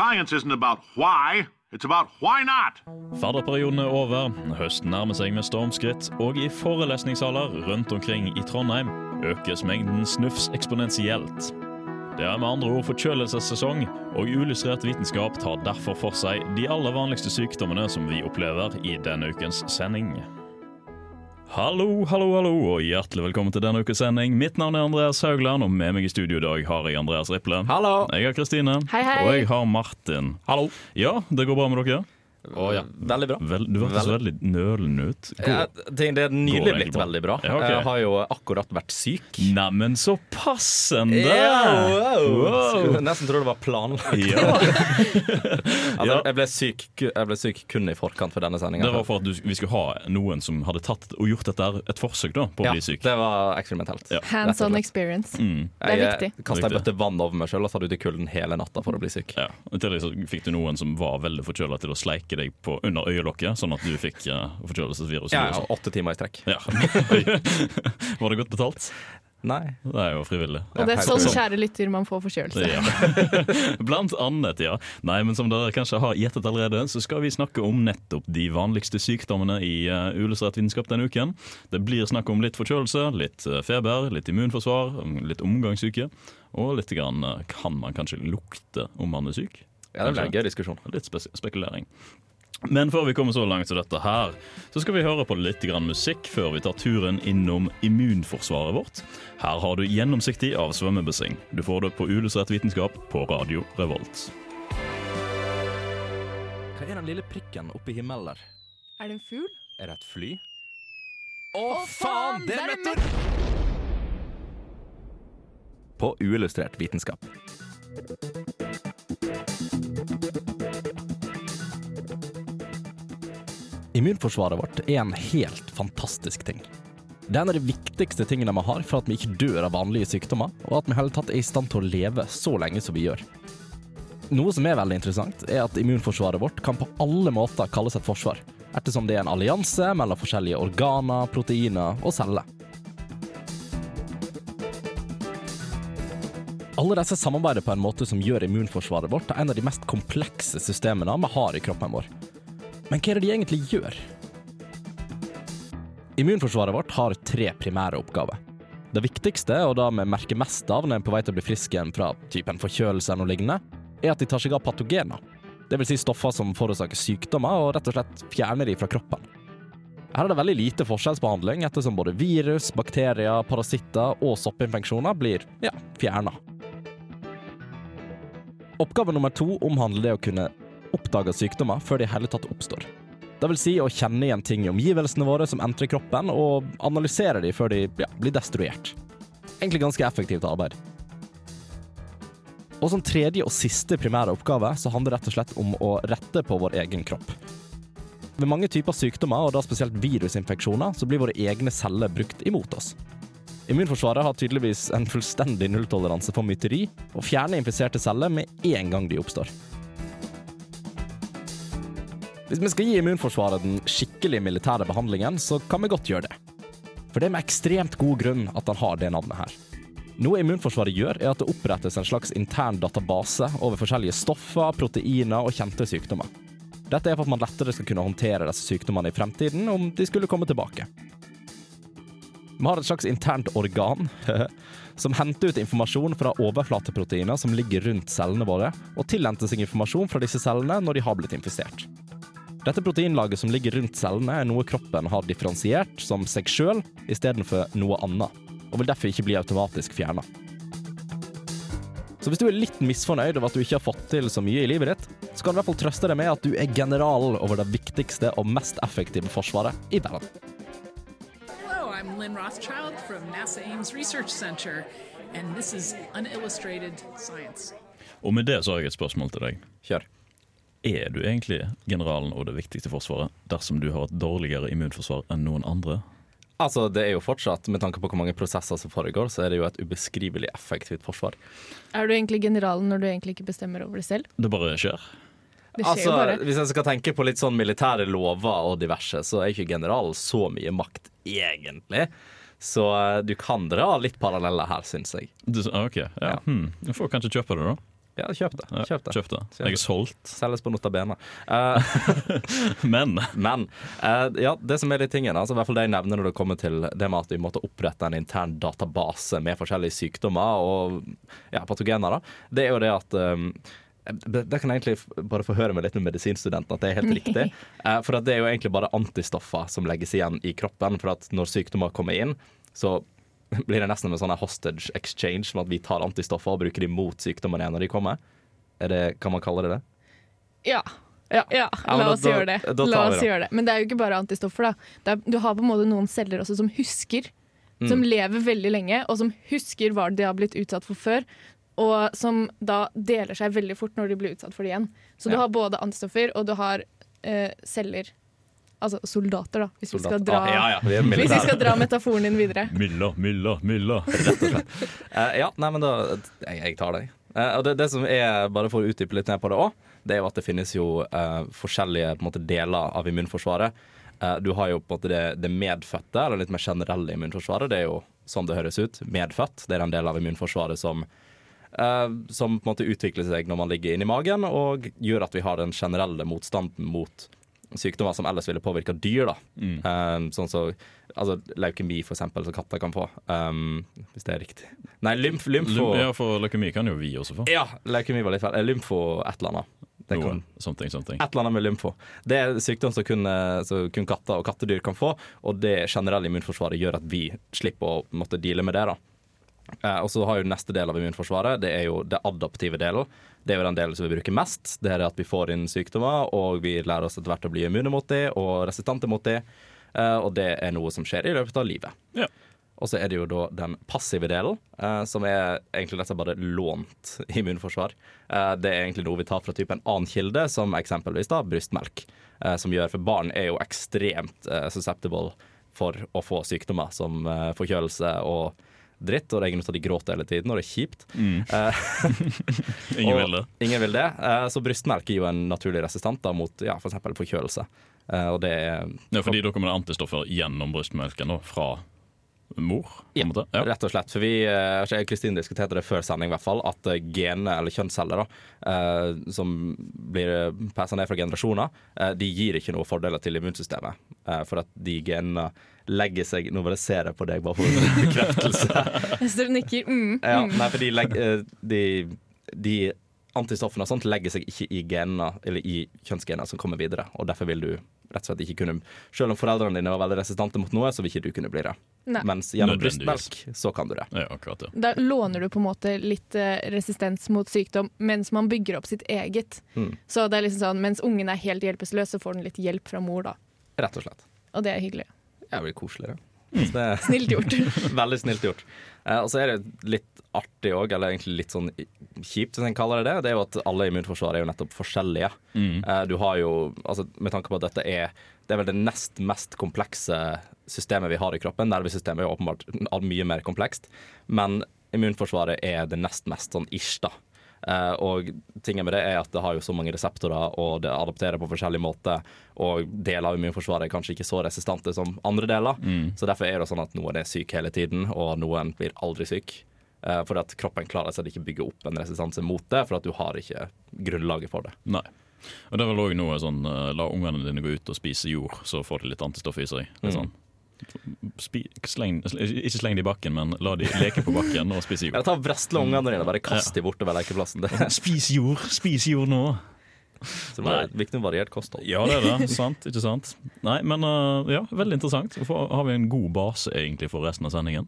Science isn't about why. Fadderperioden er over, høsten nærmer seg med stormskritt, og i forelesningssaler rundt omkring i Trondheim økes mengden snufs eksponentielt. Det er med andre ord forkjølelsessesong, og Illustrert vitenskap tar derfor for seg de aller vanligste sykdommene som vi opplever i denne ukens sending. Hallo, hallo, hallo, og hjertelig velkommen til denne ukes sending. Mitt navn er Andreas Haugland, og med meg i studio i dag har jeg Andreas Riple. Hallo. Jeg har Kristine. Hei, hei. Og jeg har Martin. Hallo. Ja, det går bra med dere? Å ja, veldig bra. Vel, du hørtes veldig nølende ut. Ja, det er nylig blitt bra. veldig bra. Ja, okay. Jeg har jo akkurat vært syk. Neimen, så passende! wow. Wow. Skulle nesten tror det var planlagt. Ja. Altså, jeg, ble syk, jeg ble syk kun i forkant for denne sendinga. Det var for at du, vi skulle ha noen som hadde tatt og gjort dette et forsøk da, på å ja, bli syk. det var eksperimentelt. Ja. Hands on experience. Mm. Det er Jeg viktig. kasta ei bøtte vann over meg sjøl og satt ute i kulden hele natta for å bli syk. Ja. I tillegg så fikk du noen som var veldig forkjøla til å sleike deg på under øyelokket, sånn at du fikk uh, forkjølelsesvirus. Ja, ja, åtte timer i strekk. Ja. var det godt betalt? Nei. Det er jo frivillig. Og det er sånn, sånn. kjære lytter, man får forkjølelse. Ja. Blant annet, ja. Nei, men som dere kanskje har gjettet allerede, så skal vi snakke om nettopp de vanligste sykdommene i uh, Illustrert vitenskap denne uken. Det blir snakk om litt forkjølelse, litt eh, feber, litt immunforsvar, litt omgangssyke. Og litt grann, eh, kan man kanskje lukte om man er syk. Ja, det blir en gøy diskusjon. Litt spekulering. Men før vi kommer så langt som dette her, så skal vi høre på litt grann musikk før vi tar turen innom immunforsvaret vårt. Her har du Gjennomsiktig av svømmebasseng. Du får det på Illustrert vitenskap på Radio Revolt. Hva er den lille prikken oppi himmelen der? Er det en fugl? Er det et fly? Å, faen, det er meteor! På uillustrert vitenskap. Immunforsvaret vårt er en helt fantastisk ting. Det er en av de viktigste tingene vi har for at vi ikke dør av vanlige sykdommer, og at vi hele tatt er i stand til å leve så lenge som vi gjør. Noe som er veldig interessant, er at immunforsvaret vårt kan på alle måter kalles et forsvar, ettersom det er en allianse mellom forskjellige organer, proteiner og celler. Alle disse samarbeider på en måte som gjør immunforsvaret vårt til en av de mest komplekse systemene vi har i kroppen vår. Men hva er det de egentlig gjør? Immunforsvaret vårt har tre primære oppgaver. Det viktigste, og det vi merker mest av når en er på vei til å bli frisk igjen fra typen forkjølelse eller noe lignende, er at de tar seg av patogener. Det vil si stoffer som forårsaker sykdommer, og rett og slett fjerner de fra kroppen. Her er det veldig lite forskjellsbehandling, ettersom både virus, bakterier, parasitter og soppinfeksjoner blir ja, fjerna. Oppgave nummer to omhandler det å kunne oppdage sykdommer før de i hele tatt oppstår. Det vil si å kjenne igjen ting i omgivelsene våre som entrer kroppen, og analysere de før de ja, blir destruert. Egentlig ganske effektivt arbeid. Og som tredje og siste primære oppgave så handler det rett og slett om å rette på vår egen kropp. Ved mange typer sykdommer, og da spesielt virusinfeksjoner, så blir våre egne celler brukt imot oss. Immunforsvaret har tydeligvis en fullstendig nulltoleranse for myteri, og fjerner infiserte celler med en gang de oppstår. Hvis vi skal gi immunforsvaret den skikkelig militære behandlingen, så kan vi godt gjøre det. For det er med ekstremt god grunn at han har det navnet her. Noe immunforsvaret gjør, er at det opprettes en slags intern database over forskjellige stoffer, proteiner og kjente sykdommer. Dette er for at man lettere skal kunne håndtere disse sykdommene i fremtiden om de skulle komme tilbake. Vi har et slags internt organ som henter ut informasjon fra overflateproteiner som ligger rundt cellene våre, og tilhenter seg informasjon fra disse cellene når de har blitt infisert. Dette proteinlaget som ligger rundt cellene, er noe kroppen har differensiert som seg sjøl istedenfor noe annet, og vil derfor ikke bli automatisk fjerna. Så hvis du er litt misfornøyd over at du ikke har fått til så mye i livet ditt, så kan du i hvert fall trøste deg med at du er general over det viktigste og mest effektive forsvaret i verden. Hello, I'm Lynn Rothschild from NASA Ames Research Center, and this is Unillustrated Science. Og med det så har jeg et spørsmål til deg. Kjør. Er du egentlig generalen og det viktigste forsvaret dersom du har et dårligere immunforsvar enn noen andre? Altså, det er jo fortsatt, Med tanke på hvor mange prosesser som foregår, så er det jo et ubeskrivelig effektivt forsvar. Er du egentlig generalen når du egentlig ikke bestemmer over det selv? Det bare skjer. Det skjer Altså, bare. Hvis jeg skal tenke på litt sånn militære lover og diverse, så er ikke generalen så mye makt, egentlig. Så eh, du kan dra litt paralleller her, syns jeg. Du, ah, ok, ja. Ja. Hmm. Jeg får kanskje kjøpe det, da. Ja, kjøp det. Kjøp det. Kjøp det. Jeg er solgt. Selges på Nota Bene. Eh, Men men uh, ja, det som er de tingene, altså, i hvert fall det jeg nevner når det kommer til det med at vi måtte opprette en intern database med forskjellige sykdommer og ja, patogener, da, det er jo det at um, det kan jeg egentlig bare få høre med litt med medisinstudenten at det er helt riktig. Eh, for at det er jo egentlig bare antistoffer som legges igjen i kroppen. For at når sykdommer kommer inn, så blir det nesten en sånn hostage exchange, med at vi tar antistoffer og bruker dem mot sykdommen igjen når de kommer. Er det, kan man kalle det det? Ja. Ja, Ja, la la da- oss gjøre det. da- da oss det. gjøre det. Men det er jo ikke bare antistoffer. da. Er, du har på en måte noen celler også som husker. Mm. Som lever veldig lenge, og som husker hva de har blitt utsatt for før. Og som da deler seg veldig fort når de blir utsatt for det igjen. Så du har både antistoffer og du har eh, celler. Altså soldater, da, hvis vi skal dra, Ah, ja, ja, vi hvis vi skal dra metaforen din videre. mylla, mylla, mylla. Eh, ja, nei, men da Jeg, jeg tar deg. Uh, og det, det som er, bare for å utdype litt ned på det òg, det er jo at det finnes jo uh, forskjellige på en måte, deler av immunforsvaret. Uh, du har jo på en måte det, det medfødte, eller litt mer generelle immunforsvaret. Det er jo sånn det høres ut. Medfødt. Det er den delen av immunforsvaret som eh, som på en måte utvikler seg når man ligger inni magen, og gjør at vi har den generelle motstanden mot sykdommer som ellers ville påvirka dyr. da. Eh, sånn som altså, leukemi, for eksempel, som katter kan få. Um, hvis det er riktig. Nei, lymf, lymfo Ja, for leukemi kan jo vi også få. Ja, leukemi var litt feil. Eh, Lymfo et eller annet. Det Noe, kan, something, something. et eller annet med lymfo. Det er sykdom som kun, eh, kun katter og kattedyr kan få, og det generelle immunforsvaret gjør at vi slipper å måtte deale med det. da. Eh, og så har jo neste del av immunforsvaret, det er jo det adaptive delen. Det er jo den delen som vi bruker mest. Det er at vi får inn sykdommer, og vi lærer oss etter hvert å bli immune mot dem og resistente mot dem. Eh, og det er noe som skjer i løpet av livet. Ja. Og så er det jo da den passive delen, eh, som er egentlig nesten bare lånt immunforsvar. Eh, det er egentlig noe vi tar fra type en annen kilde, som eksempelvis da brystmelk. Eh, som gjør, For barn er jo ekstremt eh, susceptible for å få sykdommer som forkjølelse og dritt. Og det er ingen til at de gråter hele tiden, og det er kjipt. Eh, Ingen vil det. Ingen vil det. Eh, så brystmelk er jo en naturlig resistent da, mot ja, f.eks. For forkjølelse. Eh, og det er Ja, fordi da kommer det antistoffer gjennom brystmelken da, fra mor. Ja. Ja. Rett og slett. For vi, jeg og Kristin diskuterte det før sending, i hvert fall, at gene eller kjønnsceller, da, som blir passa ned fra generasjoner, de gir ikke noen fordeler til immunsystemet. For at de genene legger seg Nå bare ser jeg på deg, bare for bekreftelse. Ester nikker. Mm. ja, nei, for de, legg, eh, de, de antistoffene og sånt legger seg ikke i genene, eller i kjønnsgenene som kommer videre. Og derfor vil du rett og slett ikke kunne Selv om foreldrene dine var veldig resistente mot noe, så vil ikke du kunne bli det. Nei. Mens gjennom brystmelk, så kan du det. Ja, akkurat ja. Da låner du på en måte litt eh, resistens mot sykdom mens man bygger opp sitt eget. Mm. Så det er liksom sånn, Mens ungen er helt hjelpeløs, så får den litt hjelp fra mor. da. Rett og slett. Og det er hyggelig. Det blir koseligere. Mm. Er Snilt gjort. veldig snilt gjort. Eh, og så er det litt artig òg, eller egentlig litt sånn kjipt, hvis en kaller det det. Det er jo at alle immunforsvar er jo nettopp forskjellige. Mm. Eh, du har jo, altså Med tanke på at dette er det er vel det nest mest komplekse systemet vi har i kroppen. Nervesystemet er jo åpenbart mye mer komplekst. Men immunforsvaret er det nest mest sånn ish, da. Eh, og tingen med det er at det har jo så mange reseptorer, og det adapterer på forskjellig måte. Og deler av immunforsvaret er kanskje ikke så resistente som andre deler. Så derfor er det sånn at noen er syk hele tiden, og noen blir aldri syk. Uh, for at kroppen klarer seg ikke bygge opp en resistanse mot det, for at du har ikke grunnlaget for det. Nei. Og det er vel òg noe sånn eh, La ungene dine gå ut og spise jord, så får de litt antistoff i seg. Sånn. Mm. Sleng, ikke sleng de i bakken, men la de leke på bakken og spise Ja, jord. ta Vresle ungene dine, bare kast de bortover lekeplassen. Spis jord! Spis jord nå! så det er viktig med variert kosthold. Ja, det er det. Sant, ikke sant? Nei, men eh, ja, veldig interessant. Har vi en god base egentlig for resten av sendingen?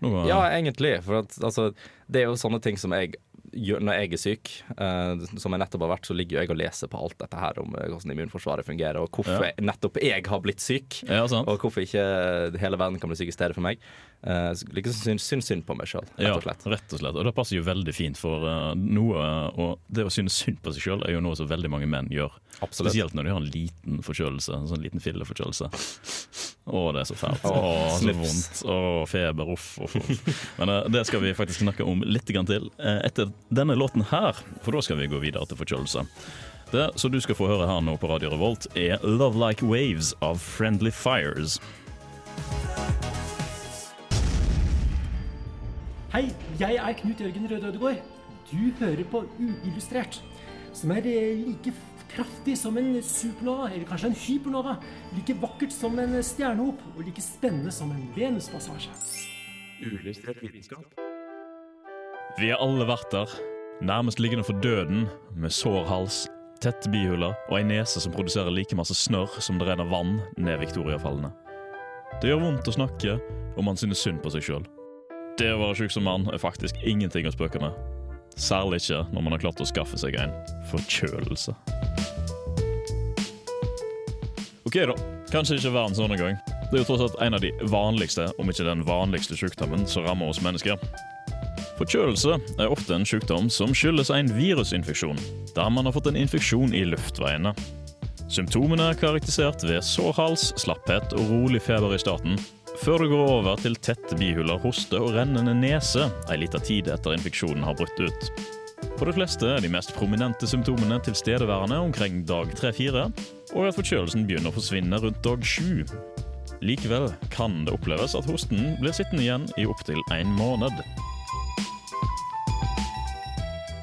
Noe... eh, Ja, egentlig. For at, altså, det er jo sånne ting som jeg når jeg er syk. eh, som jeg nettopp har vært, så ligger jeg og leser på alt dette her om eh, hvordan immunforsvaret fungerer, og hvorfor Ja. nettopp jeg har blitt syk. ja. Og hvorfor ikke hele verden kan bli syk i stedet for meg. Uh, liksom syns, synd, synd på meg sjøl, rett Ja, og slett. rett og slett. Og det passer jo veldig fint for uh, noe Og det å synes synd på seg sjøl er jo noe som veldig mange menn gjør. Absolutt. Spesielt når de har en liten forkjølelse. En sånn liten filleforkjølelse. Å, det er så fælt. Å, så vondt. Å, feber. Uff, uff, uff. Men uh, det skal vi faktisk snakke om litt grann til eh, etter denne låten her. For da skal vi gå videre til forkjølelse. Det som du skal få høre her nå på Radio Revolt, er 'Love Like Waves' av Friendly Fires. Hei, jeg er Knut Jørgen Røde Ødegård. Du hører på Uillustrert, som er eh, like kraftig som en supernova, eller kanskje en hypernova. Like vakkert som en stjernehop, og like spennende som en venuspassasje. Uillustrert vitenskap. Vi har alle vært der, nærmest liggende for døden, med sår hals, tette bihuler og ei nese som produserer like masse snørr som det renner vann ned Victoriafallene. Det gjør vondt å snakke, og man synes synd på seg sjøl. Det å være tjukk som mann er faktisk ingenting å spøke med. Særlig ikke når man har klart å skaffe seg en forkjølelse. Ok, da. Kanskje ikke verdens undergang. Det er jo tross alt en av de vanligste, om ikke den vanligste sykdommen som rammer oss mennesker. Forkjølelse er ofte en sykdom som skyldes en virusinfeksjon, der man har fått en infeksjon i luftveiene. Symptomene er karakterisert ved sår hals, slapphet og rolig feber i starten, før det går over til tette bihuler, hoste og rennende nese ei lita tid etter infeksjonen har brutt ut. For de fleste er de mest prominente symptomene tilstedeværende omkring dag 3-4, og at forkjølelsen begynner å forsvinne rundt dag 7. Likevel kan det oppleves at hosten blir sittende igjen i opptil en måned.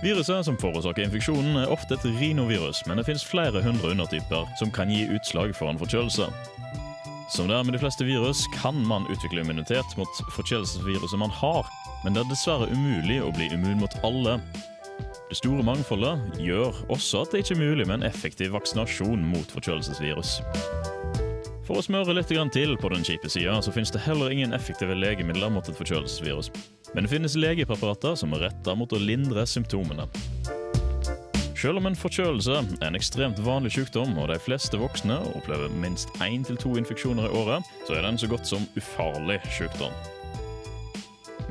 Viruset som forårsaker infeksjonen er ofte et rinovirus, men det finnes flere hundre undertyper som kan gi utslag for en forkjølelse. Som det er med de fleste virus, kan man utvikle immunitet mot forkjølelsesviruset man har, men det er dessverre umulig å bli immun mot alle. Det store mangfoldet gjør også at det ikke er mulig med en effektiv vaksinasjon mot forkjølelsesvirus. For å smøre litt til på den kjipe sida, så finnes det heller ingen effektive legemidler mot et forkjølelsesvirus. Men det finnes legepreparater som er retta mot å lindre symptomene. Selv om en forkjølelse er en ekstremt vanlig sykdom, og de fleste voksne opplever minst én til to infeksjoner i året, så er det en så godt som ufarlig sykdom.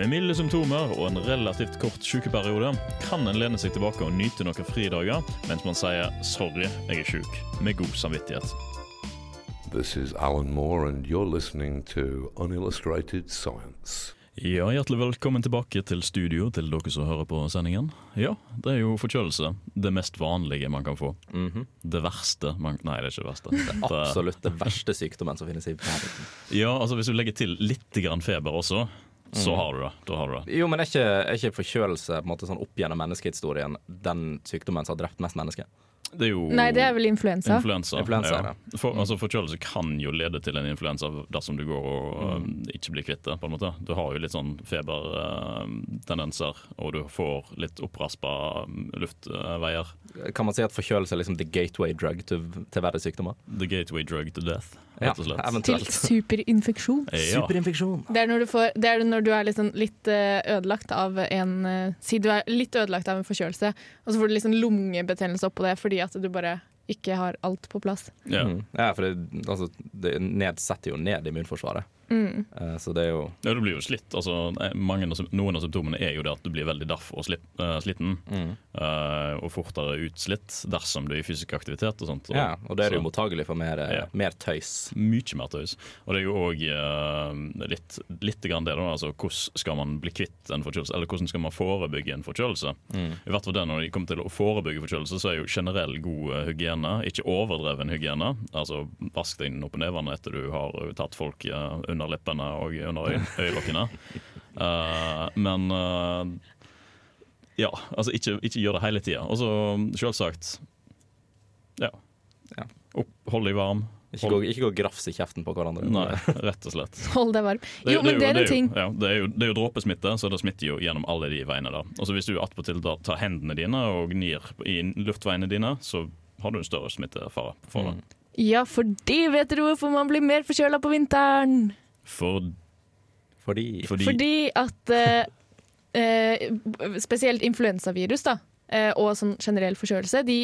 Med milde symptomer og en relativt kort sykeperiode kan en lene seg tilbake og nyte noen fridager mens man sier 'sorry, jeg er sjuk', med god samvittighet. This is Alan Moore, and you're listening to Unillustrated Science. Ja, Hjertelig velkommen tilbake til studio til dere som hører på sendingen. Ja, det er jo forkjølelse. Det mest vanlige man kan få. Det verste man Nei, det er ikke det verste. Det, Absolutt det verste sykdommen som finnes i verden. ja, altså Hvis du legger til litt grann feber også, så har du det. Da har du det. Jo, men er ikke, er ikke forkjølelse på en måte sånn opp gjennom menneskehistorien den sykdommen som har drept mest mennesker? Det er jo Nei, det er vel influensa. Influensa. Influensa, ja. For, altså, forkjølelse kan jo lede til en influensa dersom du går og um, ikke blir kvitt det. på en måte. Du har jo litt sånn febertendenser, og du får litt oppraspa um, luftveier. Kan man si at forkjølelse er liksom the gateway drug til, til verre sykdommer? The gateway drug to death, Ja, rett og slett. Til superinfeksjon. Ja. Superinfeksjon. Det er når du, får, det er når du er liksom litt eh, ødelagt av en eh, Si du er litt ødelagt av en forkjølelse, og så får du liksom lungebetennelse oppå det fordi at du bare ikke har alt på plass. Ja. Mm. Ja, for det, altså, det nedsetter jo ned immunforsvaret. Mm. Eh, Så det er jo Ja, du blir jo slitt. Altså, eh, mange, noen av symptomene er jo det at du blir veldig daff og slitt, uh, sliten. Mm. Uh, og fortere utslitt dersom du er i fysisk aktivitet og sånt. Ja, og det er så, jo mottagelig for mer, Ja. mer tøys. Mye mer tøys. Og det er jo òg litt, litt grann det, da. Altså, hvordan skal man bli kvitt en forkjølelse? Eller hvordan skal man forebygge en forkjølelse? I hvert fall det Når de kommer til å forebygge forkjølelse, så er jo generell god hygiene, ikke overdreven hygiene. Altså vask deg opp i nevene etter du har tatt folk eh, under leppene og under øyelokkene. Uh, men uh, ja, altså ikke, ikke gjør det hele tida. Og så selvsagt ja. Ja. Opp, hold deg varm. Ikke gå, ikke gå og grafse i kjeften på hverandre. Nei, rett og slett. Hold deg varm. Det- Jo, men det er en ting. Ja, det, er jo, det er jo dråpesmitte, så det smitter jo gjennom alle de veiene. da. Og så Hvis du attpåtil tar hendene dine og gnir i luftveiene dine, så har du en større smittefare. for det. Ja, fordi vet du hvorfor man blir mer forkjøla på vinteren? For, Fordi, fordi, Fordi at eh, eh, spesielt influensavirus da, eh, og sånn generell forkjølelse, de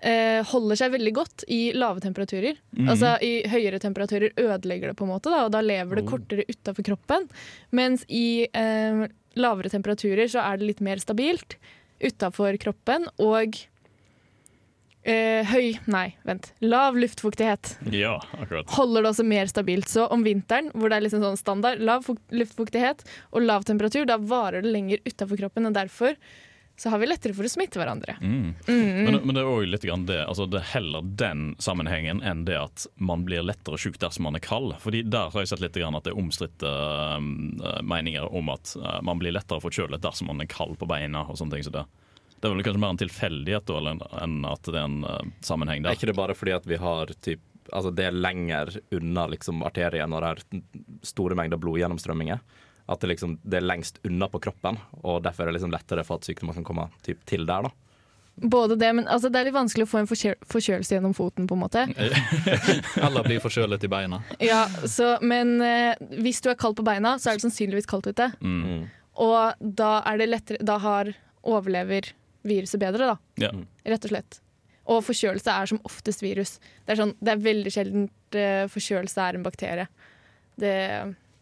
eh, holder seg veldig godt i lave temperaturer. Altså I høyere temperaturer ødelegger det, på en måte, da, og da lever det kortere utafor kroppen. Mens i eh, lavere temperaturer så er det litt mer stabilt utafor kroppen, og eh, høy Nei, vent. Lav luftfuktighet Ja, akkurat. holder det også mer stabilt. Så om vinteren, hvor det er liksom sånn standard lav fukt- luftfuktighet og lav temperatur, da varer det lenger utafor kroppen, og derfor så har vi lettere for å smitte hverandre. Mm. Men, men det er òg litt grann det, altså det er heller den sammenhengen enn det at man blir lettere sjuk dersom man er kald. Fordi Der har jeg sett litt grann at det er omstridte um, meninger om at uh, man blir lettere forkjølet dersom man er kald på beina. og sånne ting som det. Det er vel kanskje mer en tilfeldighet enn at det er en sammenheng sammenheng Er ikke det bare fordi at vi har typ Altså det er lenger unna liksom arterien og det er store mengder blodgjennomstrømminger? At det liksom det er lengst unna på kroppen, og derfor er det liksom lettere for at sykdommer kan komme typ, til der, da? Både det, men altså, det er litt vanskelig å få en forkjø forkjølelse gjennom foten, på en måte. Eller bli forkjølet i beina. Ja, så, men eh, hvis du er kald på beina, så er det sannsynligvis kaldt ute. Mm. Og da er det lettere Da har, overlever viruset bedre, da. Ja. Rett og slett. Og forkjølelse er som oftest virus. Det er, sånn, det er veldig sjeldent eh, forkjølelse er en bakterie. Det,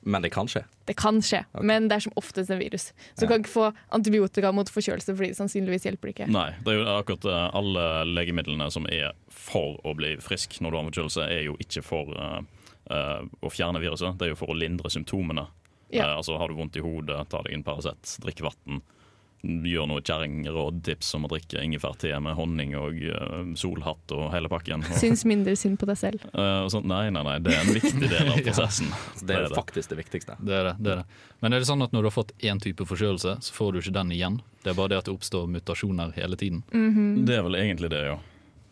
Men det kan skje. det kan skje, men det er som oftest en virus. Så du kan ikke få antibiotika mot forkjølelse, fordi det sannsynligvis hjelper ikke. Nei, det er jo akkurat eh, alle legemidlene som er for å bli frisk når du har forkjølelse, er jo ikke for uh, uh, å fjerne viruset, det er jo for å lindre symptomene. Ja. Altså Har du vondt i hodet, ta deg en Paracet, drikk vann. Gjør noe kjerringrådtips som å drikke ingefærte med honning og uh, solhatt og hele pakken. Og, Syns mindre synd på deg selv. Uh, og sånt. Nei, nei, nei, det er en viktig del av prosessen. ja, det er faktisk det viktigste. Det er det, det er det. Men er det sånn at når du har fått én type forkjølelse, så får du ikke den igjen? Det er bare det at det oppstår mutasjoner hele tiden? Det er vel egentlig det, ja.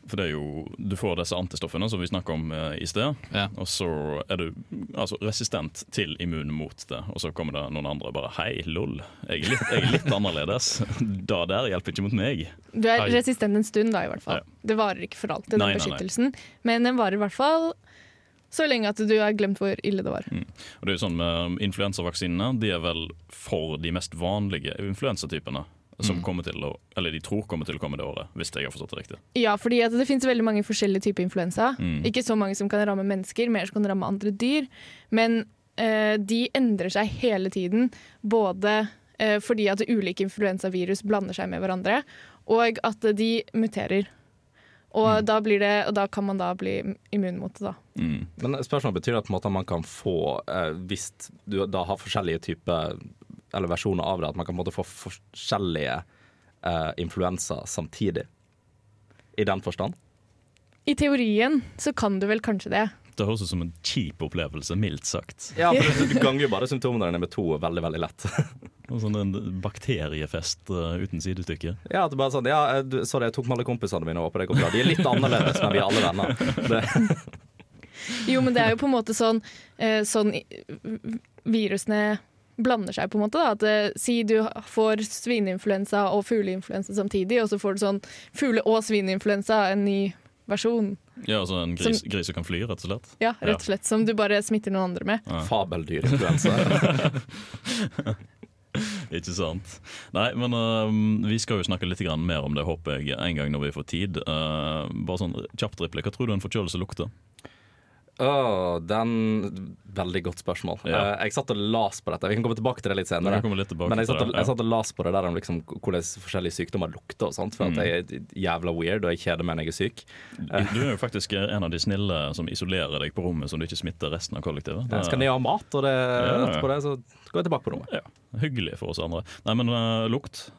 For det er jo, Du får disse antistoffene som vi snakka om eh, i sted, Ja. og så er du altså, resistent til immun mot det. Og så kommer det noen andre og bare 'hei, lol, jeg er litt, jeg er litt annerledes'. Da der hjelper ikke mot meg. Du er Ai. resistent en stund, da, i hvert fall. Ja. Det varer ikke for alltid, den Nei, nei, nei. beskyttelsen. Men den varer i hvert fall så lenge at du har glemt hvor ille det var. Og det er jo sånn med Influensavaksinene de er vel for de mest vanlige influensatypene. Som kommer til å, eller de tror kommer til å komme det året, hvis jeg har forstått det riktig. Ja, fordi det finnes veldig mange forskjellige typer influensa. Mm. Ikke så mange som kan ramme mennesker, mer som kan ramme andre dyr. Men eh, de endrer seg hele tiden, både eh, fordi at ulike influensavirus blander seg med hverandre, og at de muterer. Og, da blir det, og da kan man da bli immun mot det, da. Mm. Men spørsmålet betyr at på en måte, man kan få, eh, hvis du da har forskjellige typer eller versjoner av det, at man kan på en måte få forskjellige uh, influenser samtidig? I den forstand? I teorien så kan du vel kanskje det. Det høres ut som en kjip opplevelse, mildt sagt. Ja, for du ganger jo bare symptomene dine med to veldig, veldig lett. Sånn en bakteriefest uh, uten sidestykke. Ja, at du bare sånn, ja, eh, du, sorry, jeg tok med alle kompisene mine håper på det går bra. De er litt annerledes, men vi er alle venner. Det, Jo, men det er jo på en måte sånn, uh, sånn virusene blander seg på en måte. Da. At, eh, si du får svineinfluensa og fugleinfluensa samtidig, og så får du sånn fugle- og svineinfluensa, en ny versjon. Ja, altså en gris, Som- gris som kan fly, rett og slett. Ja, rett og slett. Som du bare smitter noen andre med. fabeldyrinfluensa. Ikke sant. Nei, men uh, vi skal jo snakke litt grann mer om det, håper jeg, en gang når vi får tid. Uh, bare sånn kjapt Riple, Hva tror du en forkjølelse lukter? Åh, den Veldig godt spørsmål. Yeah. Jeg satt og las på dette. Vi kan komme tilbake til det litt senere. litt Men jeg satt, og, jeg satt og las på det der om liksom hvordan forskjellige sykdommer lukter og sånt. For Mm. at jeg er jævla weird, og jeg kjeder meg når jeg er syk. Du er jo faktisk en av de snille som isolerer deg på rommet, så du ikke smitter resten av kollektivet. Det, skal ned ha mat, og det, Ja. etterpå det så går jeg tilbake på rommet. Ja, Hyggelig for oss andre. Nei, men uh, lukt?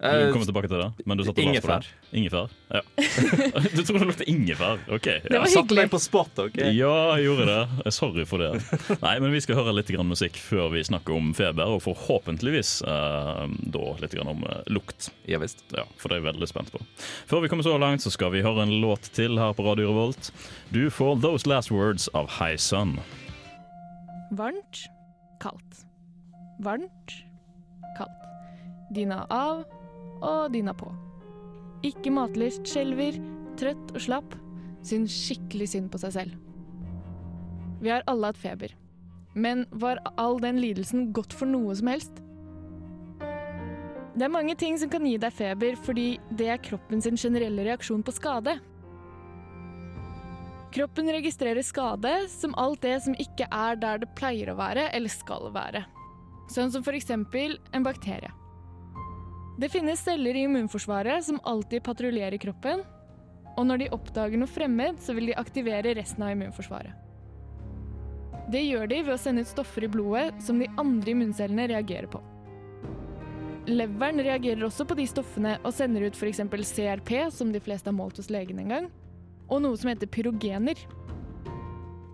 Du Eh, kommer tilbake til det. Men du satte ingefær. på det. Ingefær. Ja. du tror det lukter ingefær? OK. Det Ja. var Satte deg på spot, OK? Ja, jeg gjorde det. Sorry for det. Nei, men Vi skal høre litt grann musikk før vi snakker om feber, og forhåpentligvis eh, da litt grann om eh, lukt. Ja visst. Ja, For det er jeg veldig spent på. Før vi kommer så langt, så skal vi høre en låt til her på Radio Revolt. Du får Those Last Words av High Sun. Varmt, kaldt. Varmt, kaldt. Dyna av og dyna på. Ikke matlyst, skjelver, trøtt og slapp. Syns skikkelig synd på seg selv. Vi har alle hatt feber. Men var all den lidelsen godt for noe som helst? Det er mange ting som kan gi deg feber, fordi det er kroppen sin generelle reaksjon på skade. Kroppen registrerer skade som alt det som ikke er der det pleier å være eller skal være. Sånn som eksempel en bakterie. Det finnes celler i immunforsvaret som alltid patruljerer kroppen, og når de oppdager noe fremmed, så vil de aktivere resten av immunforsvaret. Det gjør de ved å sende ut stoffer i blodet som de andre immuncellene reagerer på. Leveren reagerer også på de stoffene og sender ut f.eks. CRP, som de fleste har målt hos legen en gang, og noe som heter pyrogener.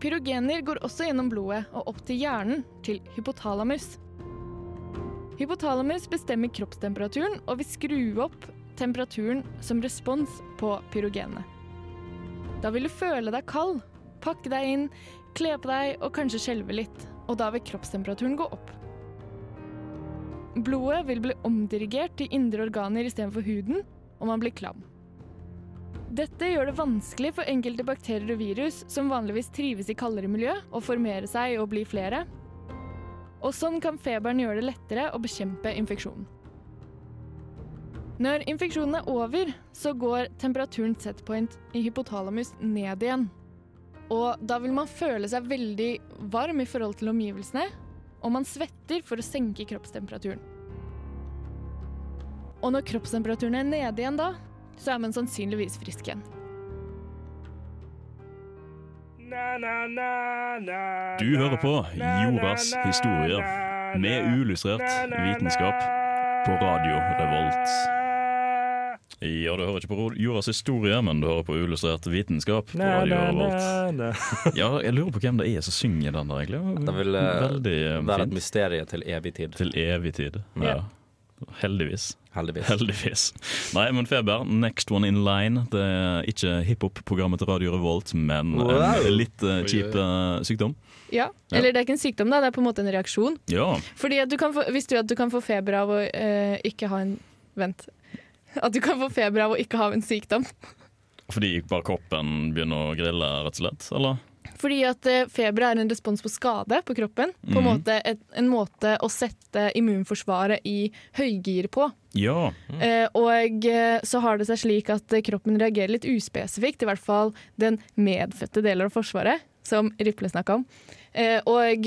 Pyrogener går også gjennom blodet og opp til hjernen, til hypotalamus. Hypotalamus bestemmer kroppstemperaturen og vil skru opp temperaturen som respons på pyrogenene. Da vil du føle deg kald, pakke deg inn, kle på deg og kanskje skjelve litt, og da vil kroppstemperaturen gå opp. Blodet vil bli omdirigert til indre organer istedenfor huden, og man blir klam. Dette gjør det vanskelig for enkelte bakterier og virus som vanligvis trives i kaldere miljø, å formere seg og bli flere. Og sånn kan feberen gjøre det lettere å bekjempe infeksjonen. Når infeksjonen er over, så går temperaturen setpoint i hypotalamus ned igjen. Og da vil man føle seg veldig varm i forhold til omgivelsene, og man svetter for å senke kroppstemperaturen. Og når kroppstemperaturen er nede igjen da, så er man sannsynligvis frisk igjen. Du hører på Jordas historier med uillustrert vitenskap på Radio Revolt. Ja, du hører ikke på Jordas historie, men du hører på uillustrert vitenskap på Radio Revolt. Ja, jeg lurer på hvem det er som synger den der, egentlig. Det vil eh, være et mysterium til evig tid. Til evig tid. Ja. Heldigvis. Heldigvis. Heldigvis. Nei, men Feber, next one in line. Det er ikke hiphop-programmet til Radio Revolt, men Wow. en litt uh, kjip uh, sykdom. Ja, Ja. Eller det er ikke en sykdom, da, det er på en måte en reaksjon. Ja. Fordi at du kan få, Visste du at du kan få feber av å uh, ikke ha en Vent. At du kan få feber av å ikke ha en sykdom. Fordi bare kroppen begynner å grille, rett og slett? Eller? Fordi at eh, feber er en respons på skade på kroppen. På Mhm. måte et, en måte å sette immunforsvaret i høygir på. Ja. Eh, og eh, så har det seg slik at eh, kroppen reagerer litt uspesifikt, i hvert fall den medfødte delen av Forsvaret, som Riple snakka om. Eh, og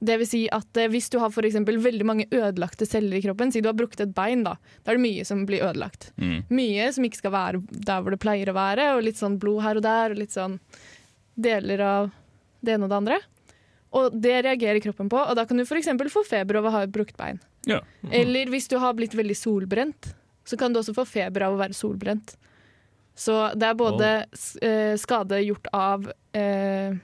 det vil si at hvis du har for veldig mange ødelagte celler i kroppen, si du har brukket et bein, da, da er det mye som blir ødelagt. Mm. Mye som ikke skal være der hvor det pleier å være, og litt sånn blod her og der, og litt sånn deler av det ene og det andre. Og det reagerer kroppen på, og da kan du f.eks. få feber av å ha et brukt bein. Ja. Eller hvis du har blitt veldig solbrent, så kan du også få feber av å være solbrent. Så det er både eh, skade gjort av eh,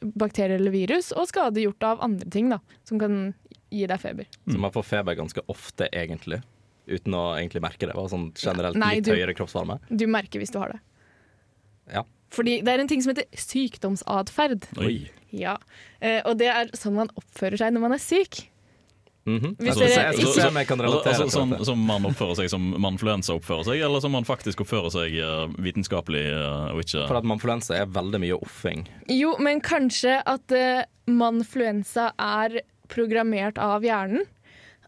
bakterier eller virus, og skade gjort av andre ting da, som kan gi deg feber. Så man får feber ganske ofte, egentlig. Uten å egentlig merke det. Sånn generelt Nei, litt du- høyere kroppsvarme. Du merker hvis du har det. Ja. Fordi det er en ting som heter sykdomsatferd. Ja. Eh, og det er sånn man oppfører seg når man er syk. Mhm. Hvis Altså, dere ikke- relatere altså, til sånn, som man oppfører seg som manfluensa oppfører seg, eller som man faktisk oppfører seg eh, vitenskapelig eh, og ikke For at manfluensa er veldig mye offing. Jo, men kanskje at uh, manfluensa er programmert av hjernen.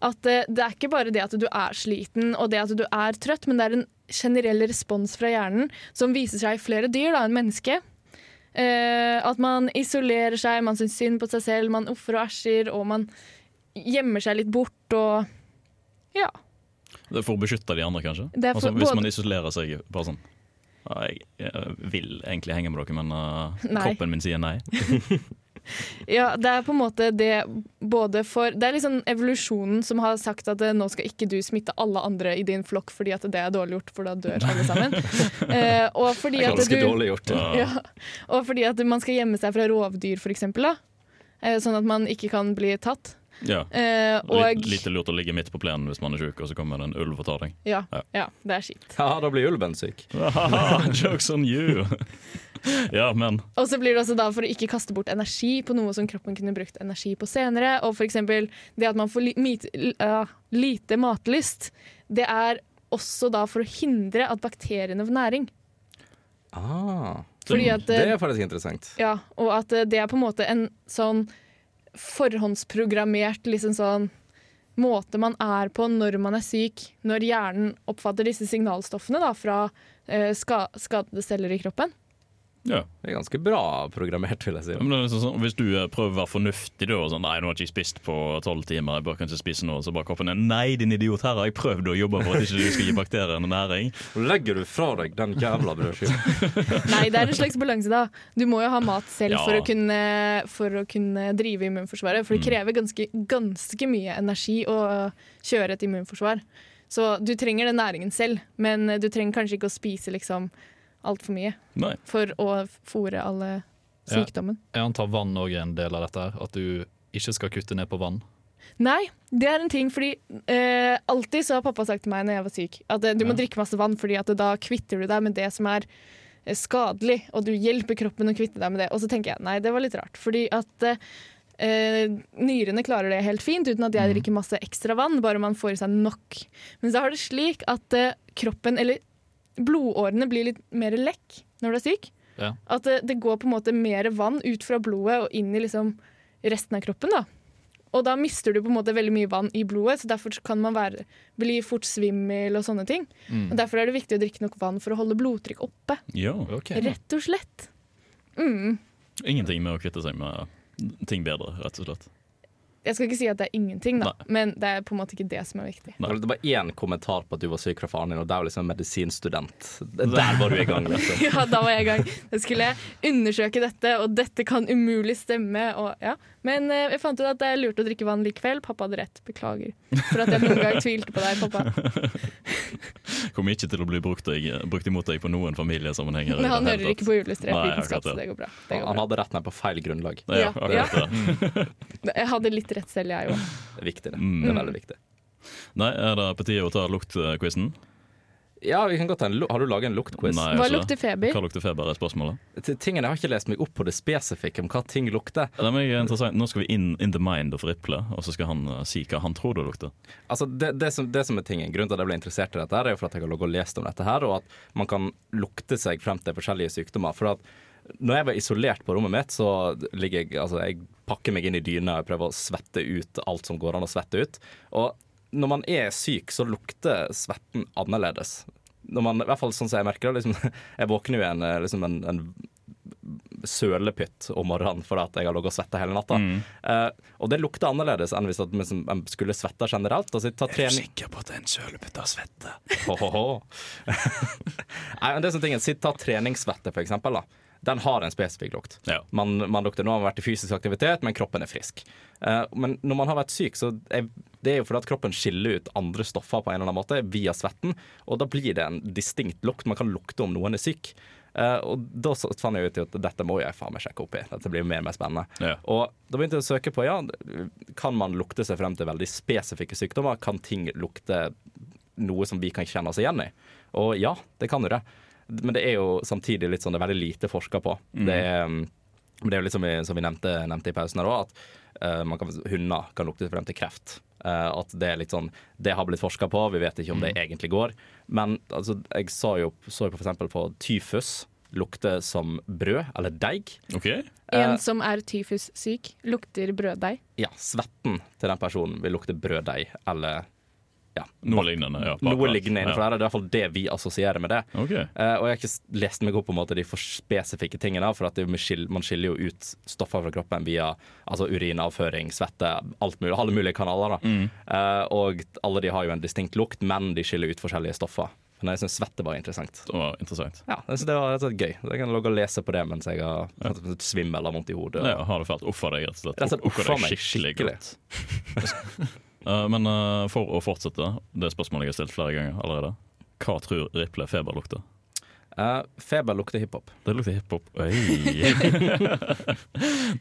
At uh, det er ikke bare det at du er sliten og det at du er trøtt, men det er en generell respons fra hjernen som viser seg i flere dyr da, enn menneske. Eh, at man isolerer seg, man syns synd på seg selv, man ofrer og æsjer, og man gjemmer seg litt bort og Ja. Det er For å beskytte de andre, kanskje? Altså, hvis man isolerer seg bare sånn jeg, jeg vil egentlig henge med dere, men uh, kroppen min sier nei. Ja, det er på en måte det både for Det er liksom evolusjonen som har sagt at eh, nå skal ikke du smitte alle andre i din flokk fordi at det er dårlig gjort, for da dør alle sammen. Eh, og fordi at Ganske du dårlig gjort. ja, Og fordi at man skal gjemme seg fra rovdyr. Da. Eh, sånn at man ikke kan bli tatt. Ja. Eh, og lite lurt å ligge midt på plenen hvis man er sjuk, og så kommer det en ulv og tar deg. ja, Ja. ja, det er kjipt. Ja, da blir ulven syk. Jokes on you! ja, men Og så blir det også da for å ikke kaste bort energi på noe som kroppen kunne brukt energi på senere. Og for eksempel det at man får li mit, uh, lite matlyst, det er også da for å hindre at bakteriene får næring. Ah, Fordi at, det eh, er faktisk interessant. Ja, og at eh, det er på en måte en sånn forhåndsprogrammert liksom sånn måte man er på når man er syk, når hjernen oppfatter disse signalstoffene da, fra eh, ska skadede celler i kroppen. Ja. Det er ganske bra programmert, vil jeg si. Men er liksom sånn, hvis du eh, prøver å være fornuftig da, og sånn, nei, nå har jeg ikke spist på tolv timer, jeg bør kanskje spise noe, så bare kroppen ned nei, din idiot, her har jeg prøvd å jobbe for at ikke du skal gi bakteriene næring. Legger du fra deg den jævla brødskiva. Nei, det er en slags balanse, da. Du må jo ha mat selv Ja. for, å kunne, for å kunne drive immunforsvaret. For det Mm. krever ganske, ganske mye energi å kjøre et immunforsvar. Så du trenger den næringen selv, men du trenger kanskje ikke å spise liksom altfor mye Nei. for å fòre alle Ja. sykdommen. Jeg antar vann òg er en del av dette. her, At du ikke skal kutte ned på vann. Nei, det er en ting fordi eh, alltid så har pappa sagt til meg når jeg var syk, at eh, du må Ja. drikke masse vann, fordi at da kvitter du deg med det som er eh, skadelig, og du hjelper kroppen å kvitte deg med det. Og så tenker jeg nei, det var litt rart, fordi at eh, nyrene klarer det helt fint uten at jeg drikker masse ekstra vann, bare man får i seg nok. Men så har det slik at eh, kroppen, eller blodårene, blir litt mer lekk når du er syk. Ja. At det, det går på en måte mer vann ut fra blodet og inn i liksom resten av kroppen. da. Og da mister du på en måte veldig mye vann i blodet, så derfor kan man være, bli fort svimmel og sånne ting. Mm. Og Derfor er det viktig å drikke nok vann for å holde blodtrykk oppe. Ja. Rett og slett. Mm. Ingenting med å kvitte seg med ting bedre, rett og slett. Jeg skal ikke si at det er ingenting, da, men det er på en måte ikke det som er viktig. Det var én kommentar på at du var syk fra faren din, og det er jo liksom medisinstudent. Der var du i gang. Liksom. Ja, da var jeg i gang. Da skulle jeg undersøke dette, og dette kan umulig stemme. Og, ja. Men eh, jeg fant ut at det er lurt å drikke vann likevel. Pappa hadde rett. Beklager for at jeg noen gang tvilte på deg, pappa. Kommer ikke til å bli brukt, deg, brukt imot deg på noen familiesammenhenger. Men han hører ikke på uillustrert Nei, vitenskap, akkurat så det går bra. Det går Han bra. hadde rett, men på feil grunnlag. Ja, Ja, det. Jeg hadde litt rett selv, jeg òg. Det er viktig, det. Mm. Det er veldig viktig. Nei, er det på tide å ta luktquizen? Ja, vi kan godt ta en, Har du laget en luktquiz? Nei, Hva altså, lukter feber? Hva lukter feber, er spørsmålet. Tingene, Jeg har ikke lest meg opp på det spesifikke om hva ting lukter. Det er interessant. Nå skal vi inn in the mind of Riple, og så skal han uh, si hva han tror det lukter. Altså, det, det, som, det som er tingen, Grunnen til at jeg ble interessert i dette, her er jo for at jeg har logget og lest om dette, her, og at man kan lukte seg frem til forskjellige sykdommer. For at når jeg var isolert på rommet mitt, så ligger jeg altså jeg pakker meg inn i dyna og prøver å svette ut alt som går an å svette ut. Og når man er syk, så lukter svetten annerledes. Når man, I hvert fall sånn som jeg merker det. Liksom, jeg våkner jo i en, eh, liksom en, en sølepytt om morgenen fordi at jeg har ligget og svetta hele natta. Eh, og det lukter annerledes enn hvis at liksom, jeg skulle svette generelt. Altså, er trening sikker på at er en sølepytt av svette? Ho-ho-ho. Nei, men det er sånn ting, Sitt ta treningssvette, for eksempel. Da. Den har en spesifikk lukt. Ja. Man, man lukter nå har man vært i fysisk aktivitet, men kroppen er frisk. Uh, men når man har vært syk, så er det er jo fordi at kroppen skiller ut andre stoffer på en eller annen måte via svetten, og da blir det en distinkt lukt. Man kan lukte om noen er syk. Uh, og da fant jeg ut at dette må jeg faen meg sjekke opp i. Dette blir mer og mer spennende. Ja. Og da begynte jeg å søke på ja, kan man lukte seg frem til veldig spesifikke sykdommer. Kan ting lukte noe som vi kan kjenne oss igjen i? Og ja, det kan jo det. Men det er jo samtidig litt sånn det er veldig lite forska på. Det er, um, det er jo litt som vi, som vi nevnte, nevnte i pausen her òg, at uh, man kan, hunder kan lukte frem til kreft. Uh, at det er litt sånn Det har blitt forska på, vi vet ikke om det egentlig går. Men altså, jeg så jo, så jo eksempel på tyfus lukte som brød eller deig. OK? En som er tyfussyk, lukter brøddeig. Ja, svetten til den personen vil lukte brøddeig eller ja, Noe lignende. Ja, noe lignende innenfor Ja. der. Det er i hvert fall det vi assosierer med det. Okay. Uh, og jeg har ikke lest meg opp på de for spesifikke tingene, for det, skil- man skiller jo ut stoffer fra kroppen via altså urinavføring, svette, alt mulig, alle mulige kanaler. Mm. Uh, og alle de har jo en distinkt lukt, men de skiller ut forskjellige stoffer. Men jeg syns svette var interessant. Det var interessant. Ja, jeg synes det var rett og slett gøy. Jeg kan logge og lese på det mens jeg har ja. svimmel eller vondt i hodet. Ja, har det fælt. Uffa deg, rett og slett. Rett og slett skikkelig. godt. Eh, Men eh, for å fortsette, det spørsmålet jeg har stilt flere ganger allerede. Hva tror Riple feber lukter? Uh, feber lukter hiphop. Det lukter hiphop.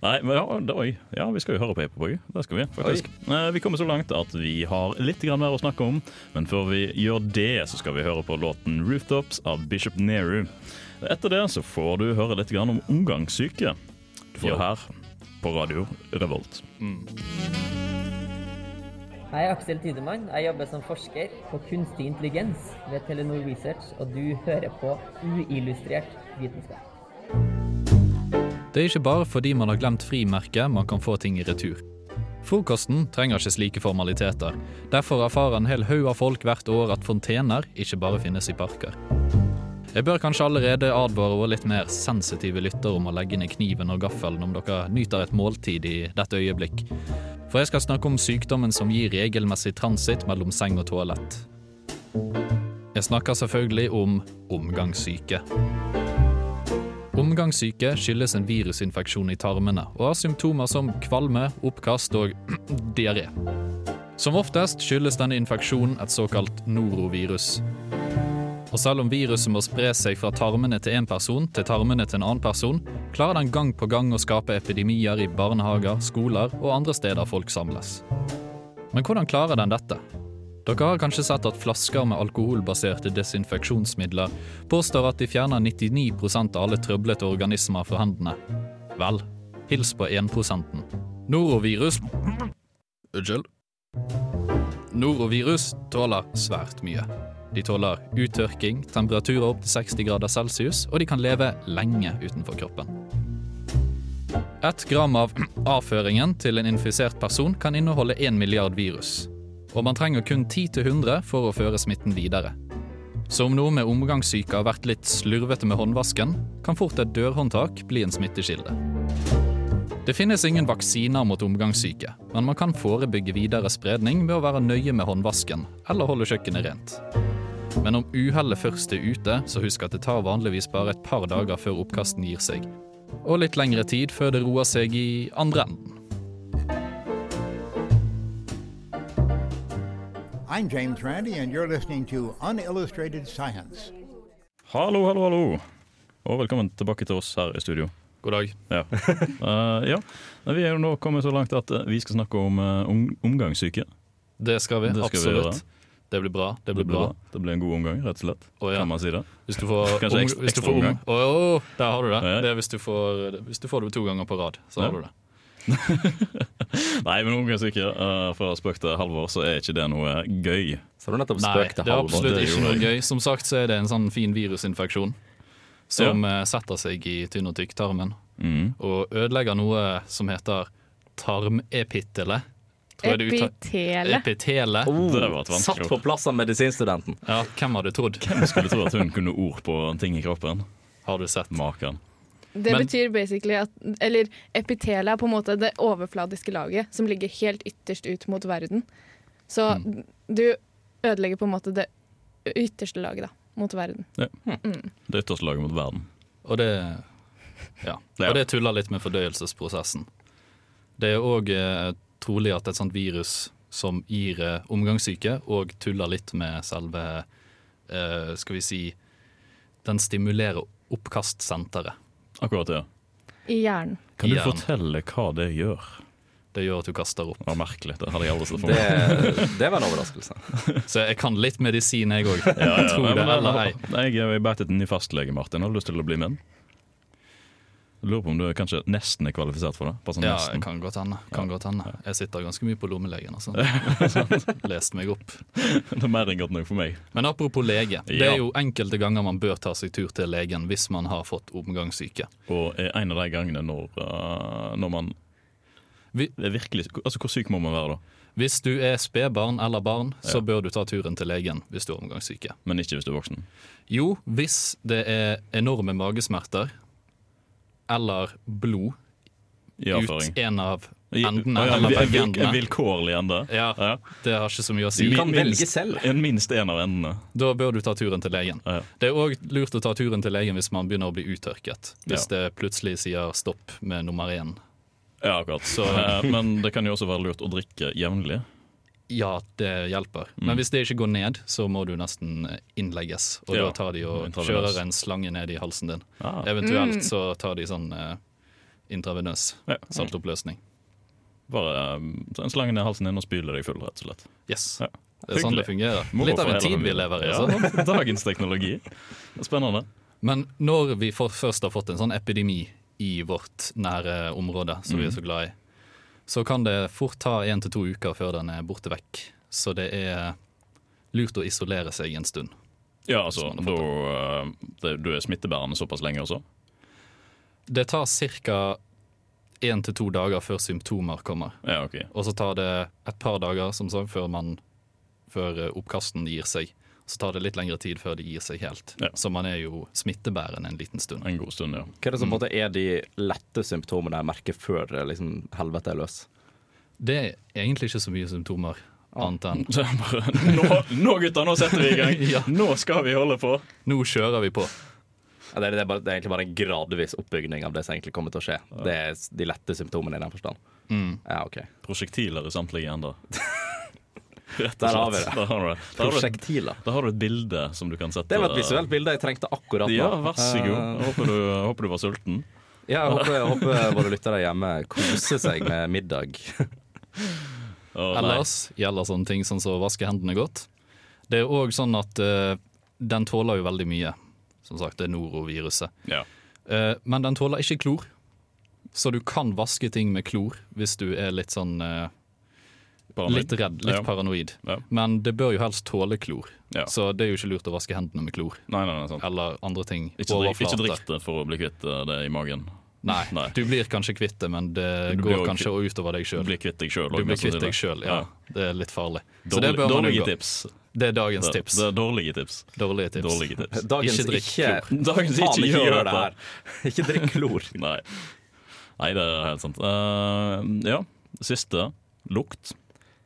Nei, men ja, det, oi. ja, vi skal jo høre på hiphop òg. Det skal vi faktisk. Uh, Vi kommer så langt at vi har litt grann mer å snakke om, men før vi gjør det, så skal vi høre på låten 'Rooftops' av Bishop Nehru. Etter det så får du høre litt grann om omgangssyke. Du får det her på radio Revolt. Jeg er Aksel Tidemann. Jeg jobber som forsker på kunstig intelligens ved Telenor Research, og du hører på uillustrert vitenskap. Det er ikke bare fordi man har glemt frimerket man kan få ting i retur. Frokosten trenger ikke slike formaliteter. Derfor erfarer en hel haug av folk hvert år at fontener ikke bare finnes i parker. Jeg bør kanskje allerede advare våre litt mer sensitive lyttere om å legge ned kniven og gaffelen om dere nyter et måltid i dette øyeblikk. For jeg skal snakke om sykdommen som gir regelmessig transitt mellom seng og toalett. Jeg snakker selvfølgelig om omgangssyke. Omgangssyke skyldes en virusinfeksjon i tarmene og har symptomer som kvalme, oppkast og diaré. Som oftest skyldes denne infeksjonen et såkalt norovirus. Og selv om viruset må spre seg fra tarmene til en person til tarmene til en annen person, klarer den gang på gang å skape epidemier i barnehager, skoler og andre steder folk samles. Men hvordan klarer den dette? Dere har kanskje sett at flasker med alkoholbaserte desinfeksjonsmidler påstår at de fjerner 99% av alle trøblete organismer fra hendene. Vel, hils på 1% Norovirus Unnskyld. Norovirus tåler svært mye. De tåler uttørking, temperaturer opp til 60 grader celsius, og de kan leve lenge utenfor kroppen. Ett gram av avføringen til en infisert person kan inneholde 1 milliard virus. Og man trenger kun 10-100 for å føre smitten videre. Så om noe med omgangssyke har vært litt slurvete med håndvasken, kan fort et dørhåndtak bli en smittekilde. Det finnes ingen vaksiner mot omgangssyke, men man kan forebygge videre spredning ved å være nøye med håndvasken eller holde kjøkkenet rent. Men om uhellet først er ute, så husk at det tar vanligvis bare et par dager før oppkasten gir seg. Og litt lengre tid før det roer seg i andre enden. I'm James Randi, and you're listening to Unillustrated Science. Hallo, hallo, hallo. Og velkommen tilbake til oss her i studio. God dag. Ja. Uh, ja. Vi er jo nå kommet så langt at eh, vi skal snakke om uh, omgangssyke. Det skal vi, Det skal absolutt. gjøre. Det blir bra. Det blir bra. Det blir en god omgang, rett og slett. Oh, ja. Kan man si det? Hvis du får, Kanskje om- ekstra, hvis du får om- omgang. Å, å, der har du det. Ja. Det hvis du får, hvis du får det to ganger på rad. Så Ja. har du det. Nei, men omgangssyke, uh, fra spøk til Halvor, så er ikke det noe gøy. Så har du nettopp Nei, spøk til det er absolutt Det ikke noe gøy. Som sagt så er det en sånn fin virusinfeksjon som ja. setter seg i tynn- og tykktarmen. Mm. Og ødelegger noe som heter tarmepittelet. Tror jeg det Epitele. Oh, Det var et satt på plass av medisinstudenten. Ja, hvem hadde trodd? Hvem skulle tro at hun kunne ord på ting i kroppen? Har du sett? Maken. Det Men- betyr basically at Eller epitelet er på en måte det overfladiske laget som ligger helt ytterst ut mot verden. Så Mm. du ødelegger på en måte det ytterste laget da, mot verden. Ja. Mm. Det ytterste laget mot verden. Og det Ja. Ja. Og det tuller litt med fordøyelsesprosessen. Det er òg eh, trolig at et sånt virus som gir eh, omgangssyke, og tuller litt med selve eh, Skal vi si Den stimulerer oppkastsenteret. Akkurat det. I hjernen. Kan du fortelle hva det gjør? Det gjør at du kaster opp. Det var merkelig. Det hadde jeg aldri sett for meg. det var en overraskelse. Så jeg kan litt medisin, jeg òg. Ja, ja. ja. Jeg- eller nei. Jeg har bedt etter en ny fastlege, Martin. Har du lyst til å bli med? Lurer på om du kanskje nesten er kvalifisert for det? Bare sånn Ja, nesten. kan godt hende. Kan godt hende. Jeg sitter ganske mye på lommelegen. Altså. Lest meg opp. Det er mer enn godt nok for meg. Men apropos lege. Det er jo enkelte ganger man bør ta seg tur til legen hvis man har fått omgangssyke. Og er en av de gangene når, uh, når man virkelig Altså, hvor syk må man være da? Hvis du er spedbarn eller barn, så Ja. bør du ta turen til legen hvis du er omgangssyke. Men ikke hvis du er voksen. Jo, hvis det er enorme magesmerter eller blod I ut en av endene ja, eller begge endene. Vilkårlig ende. Ja, Ja. det har ikke så mye å si. Du kan velge selv. En, minst en av endene. Da bør du ta turen til legen. Ja. Det er òg lurt å ta turen til legen hvis man begynner å bli uttørket. Hvis Ja. det plutselig sier stopp med nummer én. Ja, akkurat. Så, eh, men det kan jo også være lurt å drikke jevnlig. Ja, det hjelper. Mm. Men hvis det ikke går ned, så må du nesten innlegges. Og Ja, da tar de og kjører en slange ned i halsen din. Ah. Eventuelt Mm. så tar de sånn eh, intravenøs Ja. saltoppløsning. Bare um, en slange ned i halsen din og spyle deg full, rett og slett. Yes. Ja. Det er sånn det fungerer. Moro Litt av en tid vi lever i. Ja, Altså. dagens teknologi. Det er Spennende. Men når vi for, først har fått en sånn epidemi i vårt nære område, som vi Mm. er så glad i, så kan det fort ta én til to uker før den er borte vekk. Så det er lurt å isolere seg en stund. Ja, altså, da, det, du er smittebærende såpass lenge også? Det tar ca. én til to dager før symptomer kommer. Ja, ok. Og så tar det et par dager som sagt, før, man, før eh, oppkasten gir seg. Så tar det litt lengre tid før det gir seg helt. Ja. Så man er jo smittebærende en liten stund. En god stund, ja. Hva er det som mm. er de lette symptomene jeg merker før liksom, helvete er løs? Det er egentlig ikke så mye symptomer. Annet enn nå, nå gutta, nå setter vi i gang! Ja. Nå skal vi holde på! Nå kjører vi på. Ja, det, er, det, er bare, det er egentlig bare en gradvis oppbygning av det som egentlig kommer til å skje. Det er de lette symptomene i den forstand. Mm. Ja, ok. Prosjektiler i samtlige ender. Rett og Der har vi slett. det. Der har vi det. Prosjektiler. Da har du et bilde som du kan sette Det var et visuelt bilde jeg trengte akkurat nå. Ja, vær så god. Eh, Jeg håper du, jeg håper du var sulten. Ja, jeg håper, jeg håper våre lyttere hjemme koser seg med middag. Oh, ellers gjelder sånne ting som så å vaske hendene godt. Det er òg sånn at uh, den tåler jo veldig mye. Som sagt, det er noroviruset. Ja. Uh, men den tåler ikke klor. Så du kan vaske ting med klor hvis du er litt sånn eh, Paranoid. Litt redd, litt Ja. paranoid. Ja. Men det bør jo helst tåle klor. Ja. Så det er jo ikke lurt å vaske hendene med klor. Nei, nei, nei, sant. Eller andre ting. Ikke drikk, ikke drikk det for å bli kvitt eh, det i magen. Nei, Nei. du blir kanskje kvitt det, men det Du går også kanskje utover deg Du sjøl. kvitt. Du blir kvitt deg sjøl, ja. Det er litt farlig. Så Dårlig, det bør dårlige tips. Det er dagens Det, tips. det er dårlige tips. Dårlige tips. Dårlige tips. Dagens Ikke drikk ikke, klor. Dagens faen, ikke gjør det her. Ikke drikk klor. Nei. Nei, det er helt sant. Uh, ja, siste. Lukt.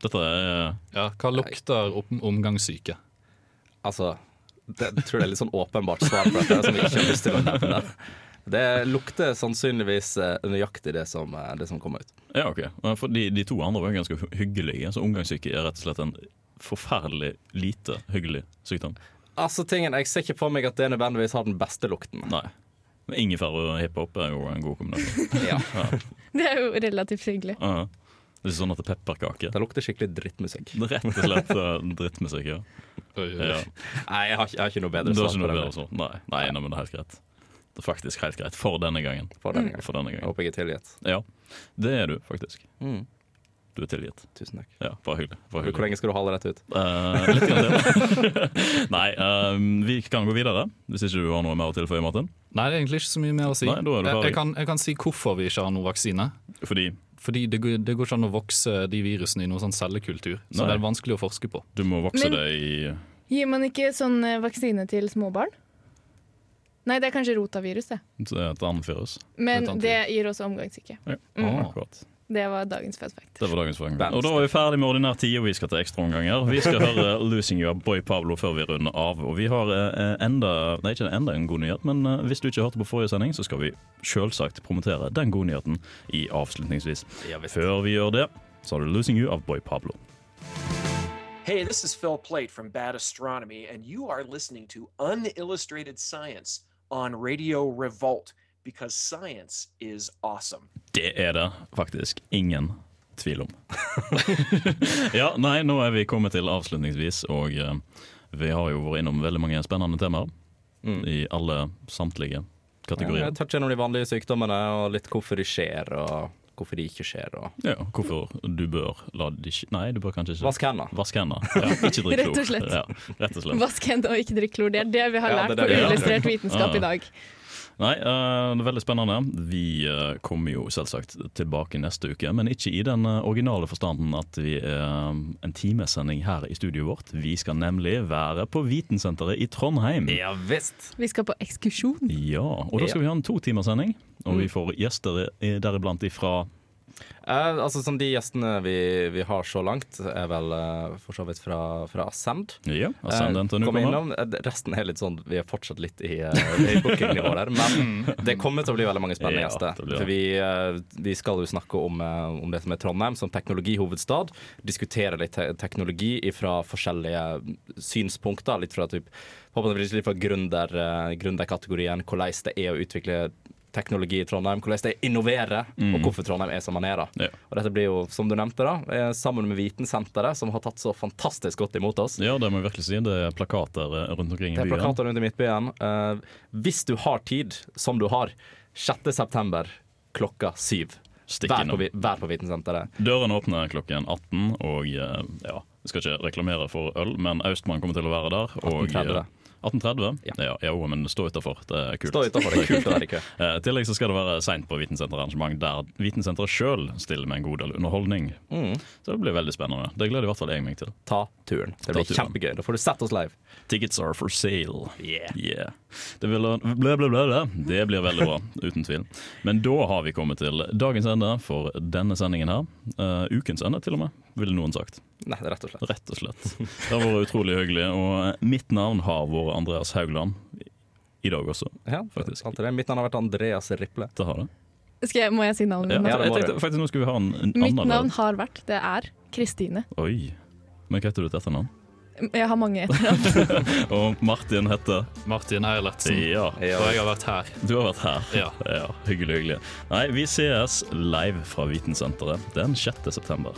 Dette er Ja, hva lukter om omgangssyke? Altså, det jeg tror jeg er litt sånn åpenbart svar på dette, som jeg ikke har lyst til å nevne. Det lukter sannsynligvis eh, nøyaktig det som, eh, det som kommer ut. Ja, ok. For de, de to andre var ganske hyggelige. Så omgangssyke er rett og slett en forferdelig lite hyggelig sykdom. Altså, tingen, Jeg ser ikke for meg at det nødvendigvis har den beste lukten. Nei. Ingefær og hiphop er jo en god kombinasjon. Ja. Det er jo relativt hyggelig. Ja. Det er sånn at det er pepperkake. Det lukter skikkelig drittmusikk. Rett og slett eh, drittmusikk, ja. Ja. Nei, jeg har, ikke- jeg har ikke noe bedre Det svar på noe det. bedre. Nei, nei, nei, men det er helt greit. Det er faktisk helt greit. For denne gangen. For denne gangen. For denne gangen. Jeg håper jeg er tilgitt. Ja, det er du faktisk. Mm. Du er tilgitt. Tusen takk. Ja, bare hyggelig. Bare Hvor lenge skal du holde dette ut? Uh, litt grann til. Nei, uh, vi kan gå videre, hvis ikke du har noe mer å tilføye, Martin. Nei, det er egentlig ikke så mye mer å si. Nei, da er du jeg, jeg, kan, jeg kan si hvorfor vi ikke har noen vaksine. Fordi Fordi det, går- det går ikke an å vokse de virusene i noen sånn cellekultur. Så Nei. det er vanskelig å forske på. du må vokse Men- det i Gir man ikke sånn eh, vaksine til småbarn? Nei, det er kanskje rotavirus, det. Det er et annet virus. Men Et annet det gir også omgangssyke. Ja, Mm. akkurat. Det var dagens fun fact. Det var dagens poeng. Og da er vi ferdig med ordinær tid, og vi skal til ekstraomganger. Vi skal høre 'Losing You' av Boy Pablo før vi runder av. Og vi har eh, enda Nei, ikke enda en god nyhet, men eh, hvis du ikke hørte på forrige sending, så skal vi selvsagt promotere den gode nyheten i avslutningsvis. Før vi gjør det, så har du 'Losing You' av Boy Pablo. Hey, this is Phil Plate from Bad Astronomy, and you are listening to Unillustrated Science on Radio Revolt because science is awesome. Det er det faktisk ingen tvil om. ja, nei, nå er vi kommet til avslutningsvis, og uh, vi har jo vært innom veldig mange spennende temaer. I alle samtlige kategorier. Jeg Touch gjennom de vanlige sykdommene og litt hvorfor de skjer, og hvorfor de ikke skjer. Og Ja, hvorfor du bør la de skje Nei, du bør kanskje ikke Vask hendene. Vask hendene. Ja, ikke drikk Rett og slett. Ja, rett og slett. Vask hendene og ikke drikk klor. Det er det vi har Ja, lært det er på det Illustrert vitenskap Ja. i dag. Nei, uh, det er veldig spennende. Vi uh, kommer jo selvsagt tilbake neste uke, men ikke i den eh, originale forstanden at vi er en timesending her i studioet vårt. Vi skal nemlig være på Vitensenteret i Trondheim. Ja visst. Vi skal på ekskursjon. Ja, og da skal vi ha en totimerssending. og vi får gjester deriblant ifra Eh, altså som De gjestene vi, vi har så langt, er vel eh, for så vidt fra, fra Ascend. Ja, Ascend Eh, innom. Eh, Resten er litt sånn Vi er fortsatt litt i, uh, i bookingnivå der. Men det kommer til å bli veldig mange spennende Ja, gjester. det blir det. For vi, eh, vi skal jo snakke om, eh, om det som er Trondheim som teknologihovedstad. Diskutere litt te teknologi fra forskjellige synspunkter. Litt fra, typ, forhåpentligvis litt fra gründer, eh, gründerkategorien. Hvordan det er å utvikle teknologi i Trondheim, hvordan det er innovere, Mm. og hvorfor Trondheim er som man er. Ja. Og dette blir jo, som du nevnte, da, eh, sammen med Vitensenteret, som har tatt så fantastisk godt imot oss. Ja, det må jeg virkelig si. Det er plakater eh, rundt omkring i byen. Det er plakater rundt i Midtbyen. Uh, hvis du har tid, som du har, 6. september klokka syv. Vær på, vær på Vitensenteret. Dørene åpner klokken 18, og ja, jeg skal ikke reklamere for øl, men Austmann kommer til å være der. Og, 18.30. eh, 18.30? Ja. Ja, men stå utafor. Det er kult. Stå utenfor, det er kult å være i kø. Eh, I tillegg så skal det være seint på Vitensenterarrangement, der Vitensenteret sjøl stiller med en god del underholdning. Mm. Så det blir veldig spennende. Det gleder i hvert fall jeg meg til. Ta turen. Det blir turen. kjempegøy. Da får du sett oss live. Tickets are for sale. Yeah. Det, vil, ble, ble, ble, ble. det blir veldig bra, uten tvil. Men da har vi kommet til dagens ende for denne sendingen her. Uh, ukens ende, til og med, ville noen sagt. Nei, rett og slett. Rett og slett. Det har vært utrolig hyggelig. Og mitt navn har vært Andreas Haugland. I dag også, Ja, faktisk. Alltid det. Mitt navn har vært Andreas Riple. Det har det. Skal jeg, må jeg si navnet Ja, jeg tenkte faktisk Nå skulle vi ha en, en Mitt annen navn har vært, det er Kristine. Oi. Men hva heter du til etternavn? Jeg har mange etternavn. Og Martin heter Martin Eilertsen. Ja. Og jeg har vært her. Du har vært her. Ja. Hyggelig, hyggelig. Nei, vi sees live fra Vitensenteret den 6. september.